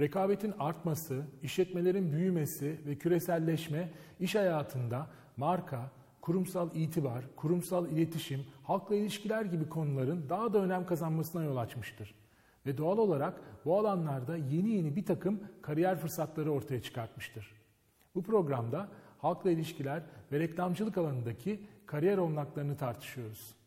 Rekabetin artması, işletmelerin büyümesi ve küreselleşme iş hayatında marka, kurumsal itibar, kurumsal iletişim, halkla ilişkiler gibi konuların daha da önem kazanmasına yol açmıştır. Ve doğal olarak bu alanlarda yeni yeni bir takım kariyer fırsatları ortaya çıkartmıştır. Bu programda halkla ilişkiler ve reklamcılık alanındaki kariyer olanaklarını tartışıyoruz.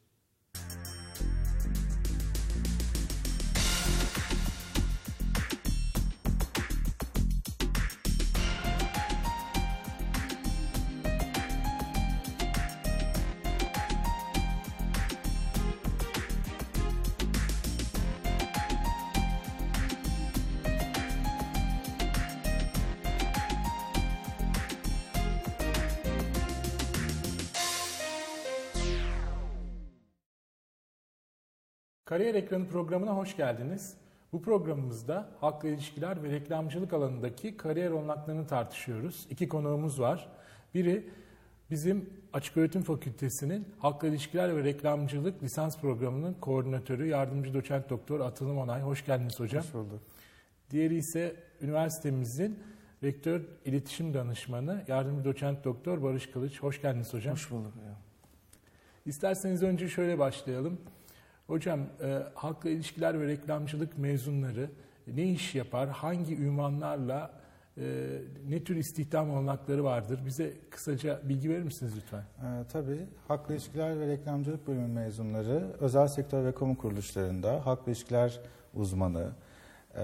Kariyer Ekranı programına hoş geldiniz. Bu programımızda halkla ilişkiler ve reklamcılık alanındaki kariyer olanaklarını tartışıyoruz. İki konuğumuz var. Biri bizim Açık Öğretim Fakültesi'nin halkla ilişkiler ve reklamcılık lisans programının koordinatörü, yardımcı doçent doktor Atılım Onay. Hoş geldiniz hocam. Hoş bulduk. Diğeri ise üniversitemizin rektör iletişim danışmanı, yardımcı doçent doktor Barış Kılıç. Hoş geldiniz hocam. Hoş bulduk. İsterseniz önce şöyle başlayalım. Hocam, e, halkla ilişkiler ve reklamcılık mezunları ne iş yapar, hangi ünvanlarla, e, ne tür istihdam olanakları vardır? Bize kısaca bilgi verir misiniz lütfen? Ee, tabii. Halkla ilişkiler ve reklamcılık bölümü mezunları özel sektör ve kamu kuruluşlarında halkla ilişkiler uzmanı, e,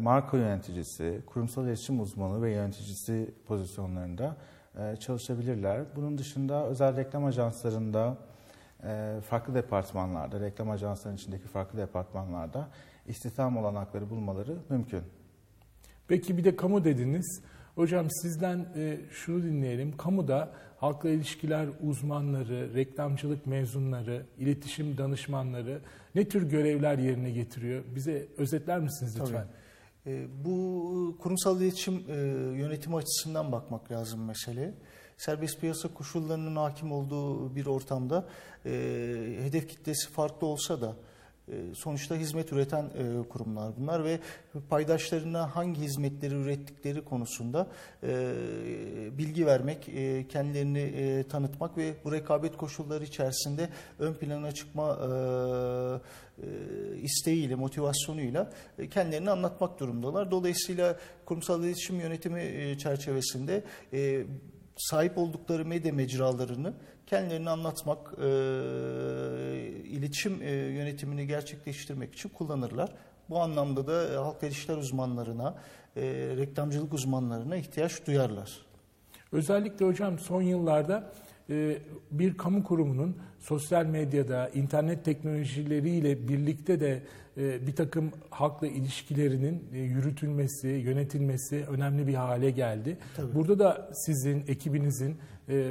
marka yöneticisi, kurumsal iletişim uzmanı ve yöneticisi pozisyonlarında e, çalışabilirler. Bunun dışında özel reklam ajanslarında, e, farklı departmanlarda, reklam ajanslarının içindeki farklı departmanlarda istihdam olanakları bulmaları mümkün. Peki bir de kamu dediniz. Hocam sizden e, şunu dinleyelim. Kamuda halkla ilişkiler uzmanları, reklamcılık mezunları, iletişim danışmanları ne tür görevler yerine getiriyor? Bize özetler misiniz lütfen? Tabii. E, bu kurumsal iletişim e, yönetimi açısından bakmak lazım mesele. Serbest piyasa koşullarının hakim olduğu bir ortamda e, hedef kitlesi farklı olsa da e, sonuçta hizmet üreten e, kurumlar bunlar ve paydaşlarına hangi hizmetleri ürettikleri konusunda e, bilgi vermek, kendilerini tanıtmak ve bu rekabet koşulları içerisinde ön plana çıkma isteğiyle, motivasyonuyla kendilerini anlatmak durumdalar. Dolayısıyla kurumsal iletişim yönetimi çerçevesinde sahip oldukları medya mecralarını kendilerini anlatmak, e, iletişim e, yönetimini gerçekleştirmek için kullanırlar. Bu anlamda da e, halk ilişkiler uzmanlarına, e, reklamcılık uzmanlarına ihtiyaç duyarlar. Özellikle hocam son yıllarda bir kamu kurumunun sosyal medyada, internet teknolojileriyle birlikte de e, bir takım halkla ilişkilerinin e, yürütülmesi, yönetilmesi önemli bir hale geldi. Tabii. Burada da sizin, ekibinizin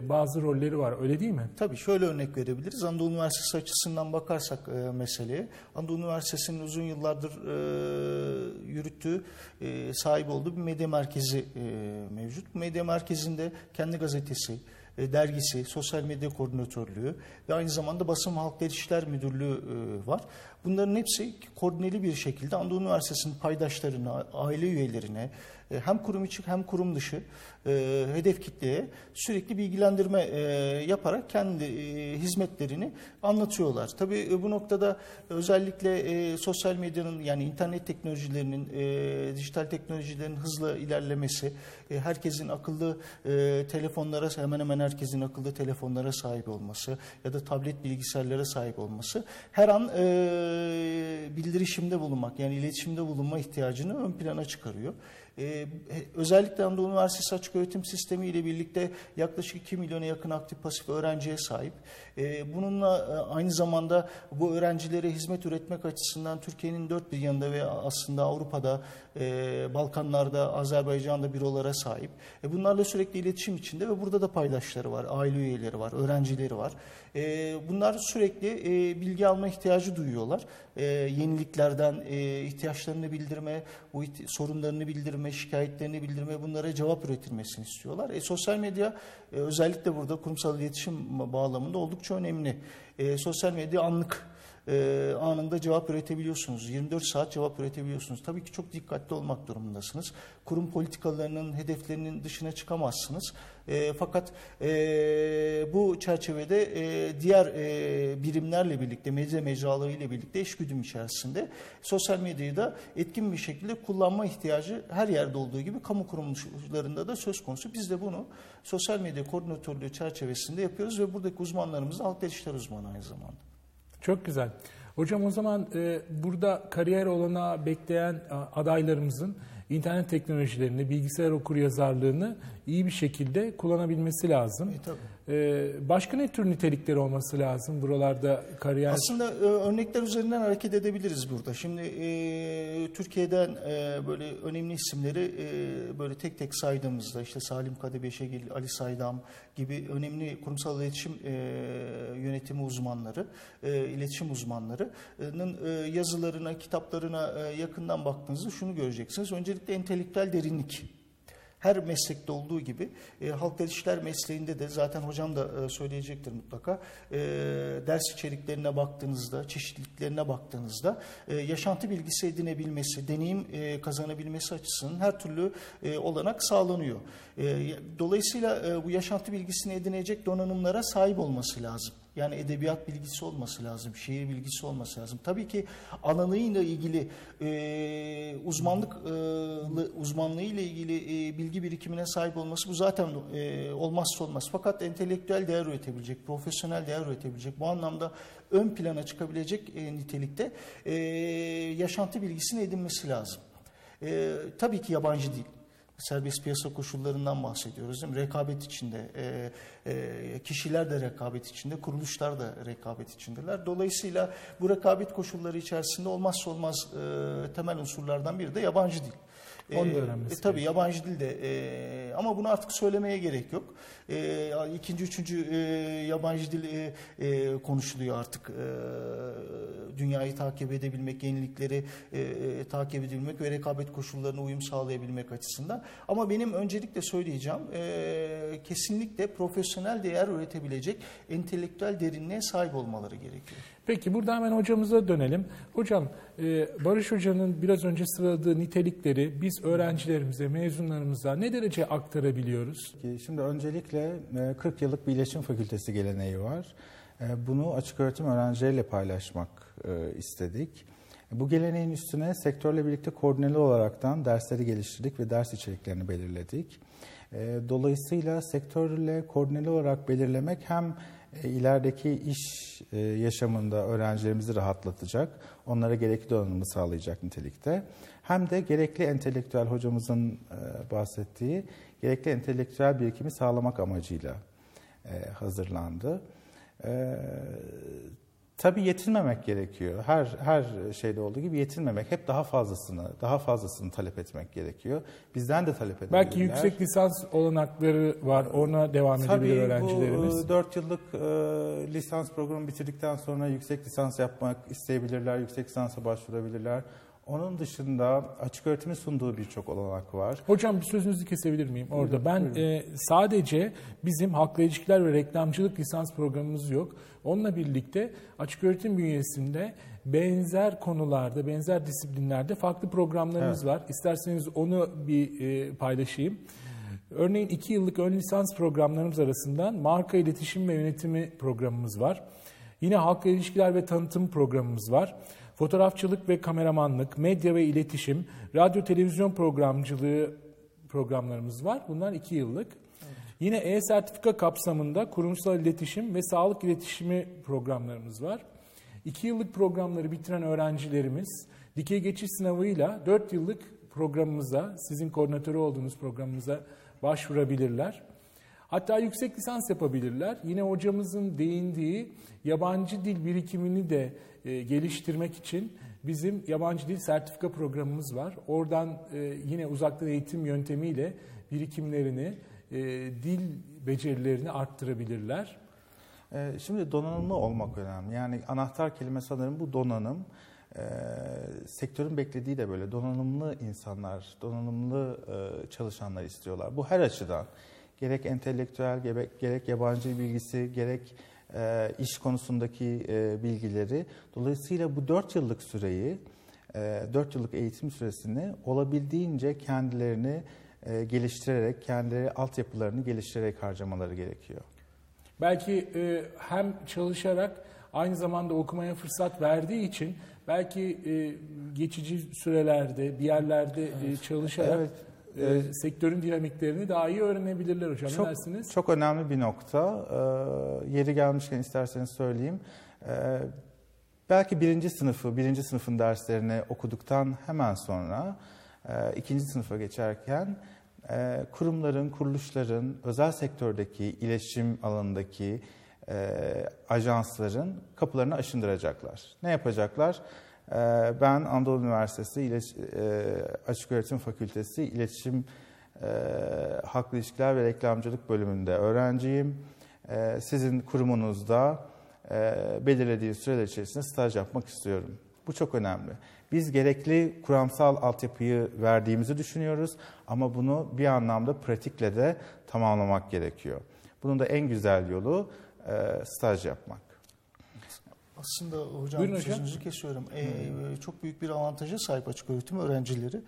bazı rolleri var, öyle değil mi? Tabii şöyle örnek verebiliriz. Anadolu Üniversitesi açısından bakarsak e, meseleye, Anadolu Üniversitesi'nin uzun yıllardır e, yürüttüğü, e, sahip olduğu bir medya merkezi e, mevcut. Medya merkezinde kendi gazetesi, e, dergisi, sosyal medya koordinatörlüğü ve aynı zamanda basın halk ilişkiler müdürlüğü e, var. Bunların hepsi koordineli bir şekilde Anadolu Üniversitesi'nin paydaşlarına, aile üyelerine e, hem kurum içi hem kurum dışı hedef kitleye sürekli bilgilendirme yaparak kendi hizmetlerini anlatıyorlar. Tabii bu noktada özellikle sosyal medyanın yani internet teknolojilerinin, dijital teknolojilerin hızla ilerlemesi, herkesin akıllı telefonlara hemen hemen herkesin akıllı telefonlara sahip olması ya da tablet bilgisayarlara sahip olması her an e, bildirişimde bulunmak yani iletişimde bulunma ihtiyacını ön plana çıkarıyor. E, özellikle Anadolu Üniversitesi Açık Öğretim Sistemi ile birlikte yaklaşık 2 milyona yakın aktif pasif öğrenciye sahip. E, bununla e, aynı zamanda bu öğrencilere hizmet üretmek açısından Türkiye'nin dört bir yanında ve aslında Avrupa'da, e, Balkanlar'da, Azerbaycan'da bürolara sahip. E, bunlarla sürekli iletişim içinde ve burada da paydaşları var, aile üyeleri var, öğrencileri var. Bunlar sürekli bilgi alma ihtiyacı duyuyorlar. Yeniliklerden ihtiyaçlarını bildirme, bu sorunlarını bildirme, bildirme, şikayetlerini bildirme, bunlara cevap üretilmesini istiyorlar. E, sosyal medya e, özellikle burada kurumsal iletişim bağlamında oldukça önemli. E, sosyal medya anlık e, anında cevap üretebiliyorsunuz. 24 saat cevap üretebiliyorsunuz. Tabii ki çok dikkatli olmak durumundasınız. Kurum politikalarının hedeflerinin dışına çıkamazsınız. E, fakat e, bu çerçevede e, diğer e, birimlerle birlikte, medya mecraları ile birlikte eşgüdüm içerisinde sosyal medyayı da etkin bir şekilde kullanma ihtiyacı her yerde olduğu gibi kamu kuruluşlarında da söz konusu. Biz de bunu sosyal medya koordinatörlüğü çerçevesinde yapıyoruz ve buradaki uzmanlarımız da halk ilişkiler uzmanı aynı zamanda. Çok güzel. Hocam o zaman e, burada kariyer olana bekleyen a, adaylarımızın internet teknolojilerini, bilgisayar okur yazarlığını iyi bir şekilde kullanabilmesi lazım. E, tabii. Ee, başka ne tür nitelikleri olması lazım buralarda kariyer? Aslında e, örnekler üzerinden hareket edebiliriz burada. Şimdi e, Türkiye'den e, böyle önemli isimleri böyle tek tek saydığımızda işte Salim Kadebeşegil, Ali Saydam gibi önemli kurumsal iletişim yönetimi uzmanları, iletişim uzmanlarının yazılarına, kitaplarına yakından baktığınızda şunu göreceksiniz. Öncelikle entelektüel derinlik her meslekte olduğu gibi e, halk ilişkiler mesleğinde de zaten hocam da e, söyleyecektir mutlaka. E, ders içeriklerine baktığınızda, çeşitliliklerine baktığınızda e, yaşantı bilgisi edinebilmesi, deneyim e, kazanabilmesi açısından her türlü e, olanak sağlanıyor. E, dolayısıyla e, bu yaşantı bilgisini edinecek donanımlara sahip olması lazım. Yani edebiyat bilgisi olması lazım, şiir bilgisi olması lazım. Tabii ki alanıyla ilgili e, uzmanlık e, uzmanlığı ile ilgili e, bilgi birikimine sahip olması bu zaten e, olmazsa olmaz. Fakat entelektüel değer üretebilecek, profesyonel değer üretebilecek, bu anlamda ön plana çıkabilecek e, nitelikte e, yaşantı bilgisini edinmesi lazım. E, tabii ki yabancı değil serbest piyasa koşullarından bahsediyoruz. Değil mi? Rekabet içinde, e, e, kişiler de rekabet içinde, kuruluşlar da rekabet içindeler. Dolayısıyla bu rekabet koşulları içerisinde olmazsa olmaz e, temel unsurlardan biri de yabancı dil. Onu da öğrenmesi e, tabii yabancı dil de e, ama bunu artık söylemeye gerek yok. E, ikinci, üçüncü e, yabancı dil e, e, konuşuluyor artık. E, dünyayı takip edebilmek, yenilikleri e, e, takip edebilmek ve rekabet koşullarına uyum sağlayabilmek açısından. Ama benim öncelikle söyleyeceğim e, kesinlikle profesyonel değer üretebilecek entelektüel derinliğe sahip olmaları gerekiyor. Peki burada hemen hocamıza dönelim. Hocam e, Barış Hoca'nın biraz önce sıraladığı nitelikleri biz öğrencilerimize, mezunlarımıza ne derece aktarabiliyoruz? Şimdi öncelikle 40 e, yıllık bir iletişim fakültesi geleneği var. E, bunu açık öğretim öğrencileriyle paylaşmak istedik. Bu geleneğin üstüne sektörle birlikte koordineli olaraktan dersleri geliştirdik ve ders içeriklerini belirledik. Dolayısıyla sektörle koordineli olarak belirlemek hem e, ilerideki iş e, yaşamında öğrencilerimizi rahatlatacak, onlara gerekli donanımı sağlayacak nitelikte. Hem de gerekli entelektüel hocamızın e, bahsettiği gerekli entelektüel birikimi sağlamak amacıyla hazırlandı. Tabii yetinmemek gerekiyor. Her her şeyde olduğu gibi yetinmemek. Hep daha fazlasını, daha fazlasını talep etmek gerekiyor. Bizden de talep edebilirler. Belki yüksek lisans olanakları var. Ona devam Tabii edebilir öğrencilerimiz. Tabii bu 4 yıllık e, lisans programı bitirdikten sonra yüksek lisans yapmak isteyebilirler. Yüksek lisansa başvurabilirler. Onun dışında açık öğretimin sunduğu birçok olanak var. Hocam bir sözünüzü kesebilir miyim orada? ben E, sadece bizim halkla ilişkiler ve reklamcılık lisans programımız yok. Onunla birlikte açık öğretim bünyesinde benzer konularda, benzer disiplinlerde farklı programlarımız evet. var. İsterseniz onu bir e, paylaşayım. Örneğin iki yıllık ön lisans programlarımız arasından marka iletişim ve yönetimi programımız var. Yine halkla ilişkiler ve tanıtım programımız var. Fotoğrafçılık ve kameramanlık, medya ve iletişim, radyo televizyon programcılığı programlarımız var. Bunlar iki yıllık. Evet. Yine e-sertifika kapsamında kurumsal iletişim ve sağlık iletişimi programlarımız var. İki yıllık programları bitiren öğrencilerimiz dikey geçiş sınavıyla dört yıllık programımıza, sizin koordinatörü olduğunuz programımıza başvurabilirler. Hatta yüksek lisans yapabilirler. Yine hocamızın değindiği yabancı dil birikimini de e, geliştirmek için bizim yabancı dil sertifika programımız var. Oradan e, yine uzaktan eğitim yöntemiyle birikimlerini, e, dil becerilerini arttırabilirler. E, şimdi donanımlı olmak önemli. Yani anahtar kelime sanırım bu donanım. E, sektörün beklediği de böyle donanımlı insanlar, donanımlı e, çalışanlar istiyorlar. Bu her açıdan gerek entelektüel, gerek, gerek yabancı bilgisi, gerek e, iş konusundaki e, bilgileri. Dolayısıyla bu 4 yıllık süreyi, e, 4 yıllık eğitim süresini olabildiğince kendilerini e, geliştirerek, kendileri altyapılarını geliştirerek harcamaları gerekiyor. Belki e, hem çalışarak aynı zamanda okumaya fırsat verdiği için belki e, geçici sürelerde bir yerlerde e, çalışarak Evet. E, sektörün dinamiklerini daha iyi öğrenebilirler hocam. Çok, ne dersiniz? çok önemli bir nokta. Ee, yeri gelmişken isterseniz söyleyeyim. Ee, belki birinci sınıfı, birinci sınıfın derslerini okuduktan hemen sonra e, ikinci sınıfa geçerken e, kurumların, kuruluşların, özel sektördeki iletişim alanındaki e, ajansların kapılarını aşındıracaklar. Ne yapacaklar? E, ben Anadolu Üniversitesi e, Açık Öğretim Fakültesi İletişim e, Halkla İlişkiler ve Reklamcılık bölümünde öğrenciyim. E, sizin kurumunuzda e, belirlediği süreler içerisinde staj yapmak istiyorum. Bu çok önemli. Biz gerekli kuramsal altyapıyı verdiğimizi düşünüyoruz ama bunu bir anlamda pratikle de tamamlamak gerekiyor. Bunun da en güzel yolu e, staj yapmak. Aslında hocam Buyurun hocam. sözünüzü kesiyorum. Ee, çok büyük bir avantaja sahip açık öğretim öğrencileri.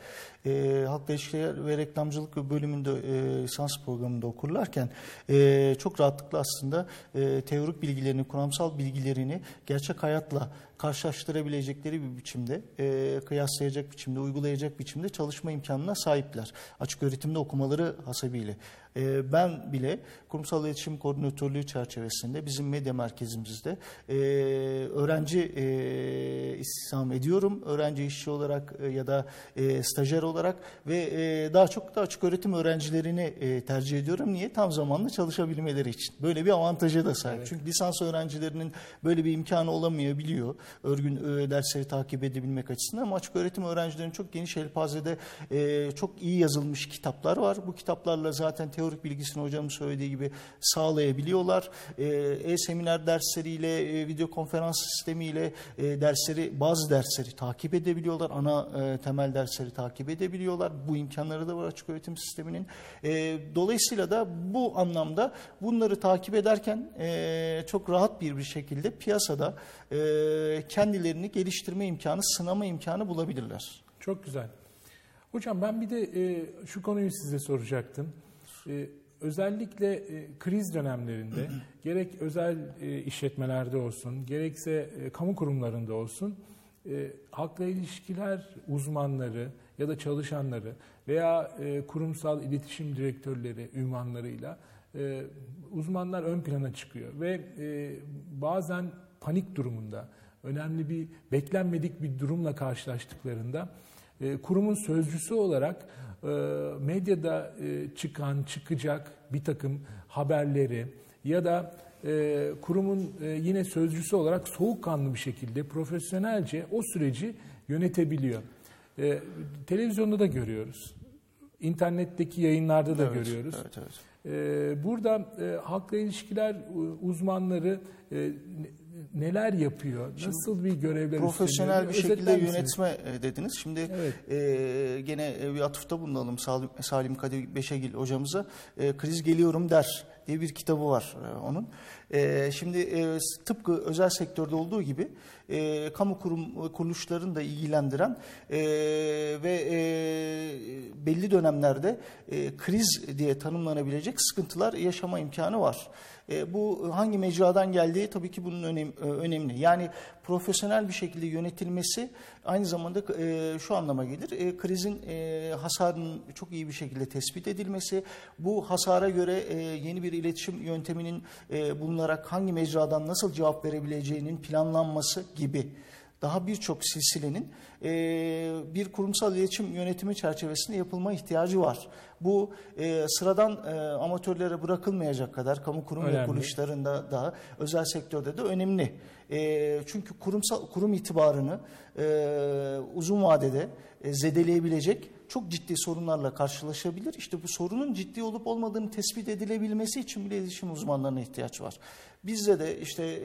Ee, halkla ilişkiler ve reklamcılık bölümünde e, lisans programında okurlarken e, çok rahatlıkla aslında e, teorik bilgilerini, kuramsal bilgilerini gerçek hayatla karşılaştırabilecekleri bir biçimde, e, kıyaslayacak biçimde, uygulayacak biçimde çalışma imkanına sahipler. Açık öğretimde okumaları hasebiyle. E, ben bile kurumsal iletişim koordinatörlüğü çerçevesinde bizim medya merkezimizde e, öğrenci e, istihdam ediyorum. Öğrenci işçi olarak e, ya da e, stajyer olarak ve e, daha çok da açık öğretim öğrencilerini e, tercih ediyorum. Niye? Tam zamanlı çalışabilmeleri için. Böyle bir avantaja da sahip. Çünkü lisans öğrencilerinin böyle bir imkanı olamayabiliyor. Örgün e, dersleri takip edebilmek açısından ama açık öğretim öğrencilerinin çok geniş elpazede e, çok iyi yazılmış kitaplar var. Bu kitaplarla zaten teorik bilgisini hocamın söylediği gibi sağlayabiliyorlar. E, E-seminer dersleriyle, e, video konferans sistemiyle e, dersleri, bazı dersleri takip edebiliyorlar. Ana e, temel dersleri takip edebiliyorlar. Bu imkanları da var açık öğretim sisteminin. E, dolayısıyla da bu anlamda bunları takip ederken çok rahat bir bir şekilde piyasada kendilerini geliştirme imkanı, sınama imkanı bulabilirler. Çok güzel. Hocam ben bir de e, şu konuyu size soracaktım. E, özellikle e, kriz dönemlerinde gerek özel e, işletmelerde olsun, gerekse e, kamu kurumlarında olsun e, halkla ilişkiler uzmanları ya da çalışanları veya e, kurumsal iletişim direktörleri ünvanlarıyla e, uzmanlar ön plana çıkıyor ve e, bazen panik durumunda önemli bir beklenmedik bir durumla karşılaştıklarında kurumun sözcüsü olarak e, medyada e, çıkan çıkacak bir takım haberleri ya da e, kurumun e, yine sözcüsü olarak soğukkanlı bir şekilde profesyonelce o süreci yönetebiliyor. E, televizyonda da görüyoruz. İnternetteki yayınlarda da Evet, görüyoruz. Evet, evet. Burada e, halkla ilişkiler e, uzmanları e, neler yapıyor? Nasıl bir görevler Profesyonel bir şekilde misiniz? yönetme e, dediniz. Şimdi Evet. e, gene e, bir atıfta bulunalım Salim, Salim Kadir Beşegil hocamıza. E, Kriz Geliyorum Der diye bir kitabı var e, onun. E, şimdi e, tıpkı özel sektörde olduğu gibi e, kamu kurum kuruluşlarını da ilgilendiren e, ve e, belli dönemlerde e, kriz diye tanımlanabilecek sıkıntılar yaşama imkanı var. E, bu hangi mecradan geldiği tabii ki bunun önem, e, önemli. Yani profesyonel bir şekilde yönetilmesi aynı zamanda e, şu anlama gelir. E, krizin e, hasarının çok iyi bir şekilde tespit edilmesi, bu hasara göre e, yeni bir iletişim yönteminin e, bulunarak hangi mecradan nasıl cevap verebileceğinin planlanması gibi daha birçok silsilenin e, bir kurumsal iletişim yönetimi çerçevesinde yapılma ihtiyacı var. Bu e, sıradan e, amatörlere bırakılmayacak kadar kamu kurum ve Önemli. kuruluşlarında da özel sektörde de önemli. E, çünkü kurumsal kurum itibarını e, uzun vadede e, zedeleyebilecek çok ciddi sorunlarla karşılaşabilir. İşte bu sorunun ciddi olup olmadığını tespit edilebilmesi için bile iletişim uzmanlarına ihtiyaç var. Bizde de işte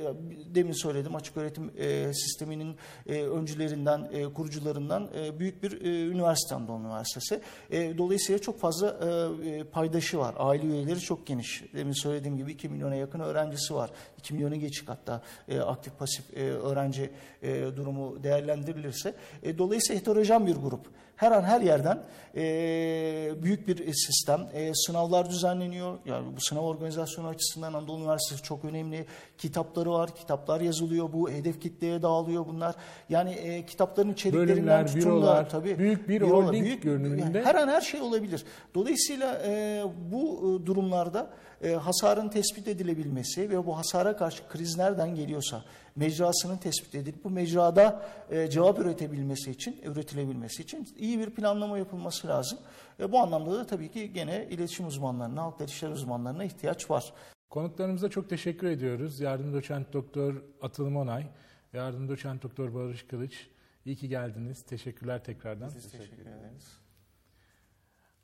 demin söyledim açık öğretim e, sisteminin e, öncülerinden, e, kurucularından e, büyük bir e, üniversite Anadolu Üniversitesi. E, dolayısıyla çok fazla e, e, paydaşı var. Aile üyeleri çok geniş. Demin söylediğim gibi 2 milyona yakın öğrencisi var. 2 milyona geçik hatta e, aktif pasif e, öğrenci e, durumu değerlendirilirse. E, dolayısıyla heterojen bir grup. Her an her yerden e, büyük bir sistem. E, sınavlar düzenleniyor. Yani bu sınav organizasyonu açısından Anadolu Üniversitesi çok önemli. Kitapları var, kitaplar yazılıyor. Bu hedef kitleye dağılıyor bunlar. Yani e, kitapların içeriklerinden Bölümler, tutun bürolar, da tabii büyük bir bürolar, holding görünümünde. yani her an her şey olabilir. Dolayısıyla e, bu durumlarda e, hasarın tespit edilebilmesi ve bu hasara karşı kriz nereden geliyorsa mecrasının tespit edilip bu mecrada e, cevap üretebilmesi için, üretilebilmesi için iyi bir planlama yapılması lazım. E, bu anlamda da tabii ki gene iletişim uzmanlarına, halk ilişkiler uzmanlarına ihtiyaç var. Konuklarımıza çok teşekkür ediyoruz. Yardım doçent doktor Atılım Onay, yardım doçent doktor Barış Kılıç. İyi ki geldiniz. Teşekkürler tekrardan. Teşekkür ederiz.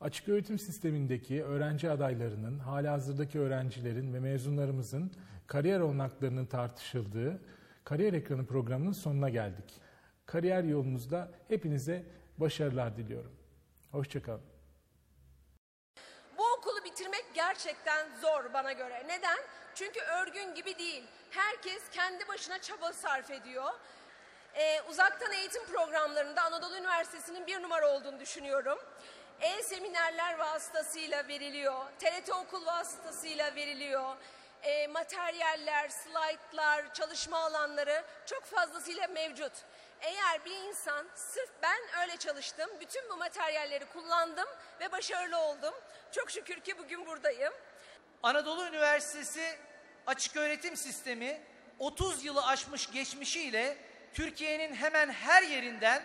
Açık öğretim sistemindeki öğrenci adaylarının, halihazırdaki öğrencilerin ve mezunlarımızın kariyer olanaklarının tartışıldığı Kariyer Ekranı programının sonuna geldik. Kariyer yolunuzda hepinize başarılar diliyorum. Hoşçakalın. Bu okulu bitirmek gerçekten zor bana göre. Neden? Çünkü örgün gibi değil. Herkes kendi başına çaba sarf ediyor. Ee, uzaktan eğitim programlarında Anadolu Üniversitesi'nin bir numara olduğunu düşünüyorum. E-seminerler vasıtasıyla veriliyor. TRT okul vasıtasıyla veriliyor. E, materyaller, slaytlar, çalışma alanları çok fazlasıyla mevcut. Eğer bir insan sırf ben öyle çalıştım, bütün bu materyalleri kullandım ve başarılı oldum. Çok şükür ki bugün buradayım. Anadolu Üniversitesi açık öğretim sistemi 30 yılı aşmış geçmişiyle Türkiye'nin hemen her yerinden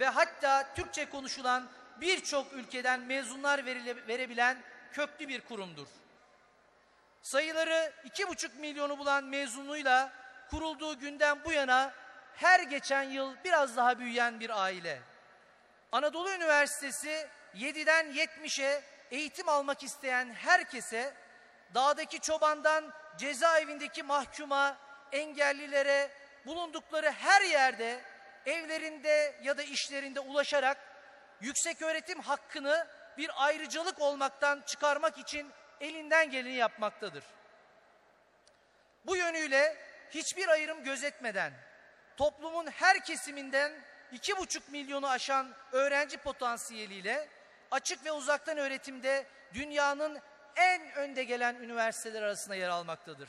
ve hatta Türkçe konuşulan birçok ülkeden mezunlar verile- verebilen köklü bir kurumdur. Sayıları iki buçuk milyonu bulan mezunluğuyla kurulduğu günden bu yana her geçen yıl biraz daha büyüyen bir aile. Anadolu Üniversitesi 7'den 70'e eğitim almak isteyen herkese dağdaki çobandan cezaevindeki mahkuma, engellilere bulundukları her yerde evlerinde ya da işlerinde ulaşarak yüksek öğretim hakkını bir ayrıcalık olmaktan çıkarmak için elinden geleni yapmaktadır. Bu yönüyle hiçbir ayrım gözetmeden toplumun her kesiminden iki buçuk milyonu aşan öğrenci potansiyeliyle açık ve uzaktan öğretimde dünyanın en önde gelen üniversiteler arasında yer almaktadır.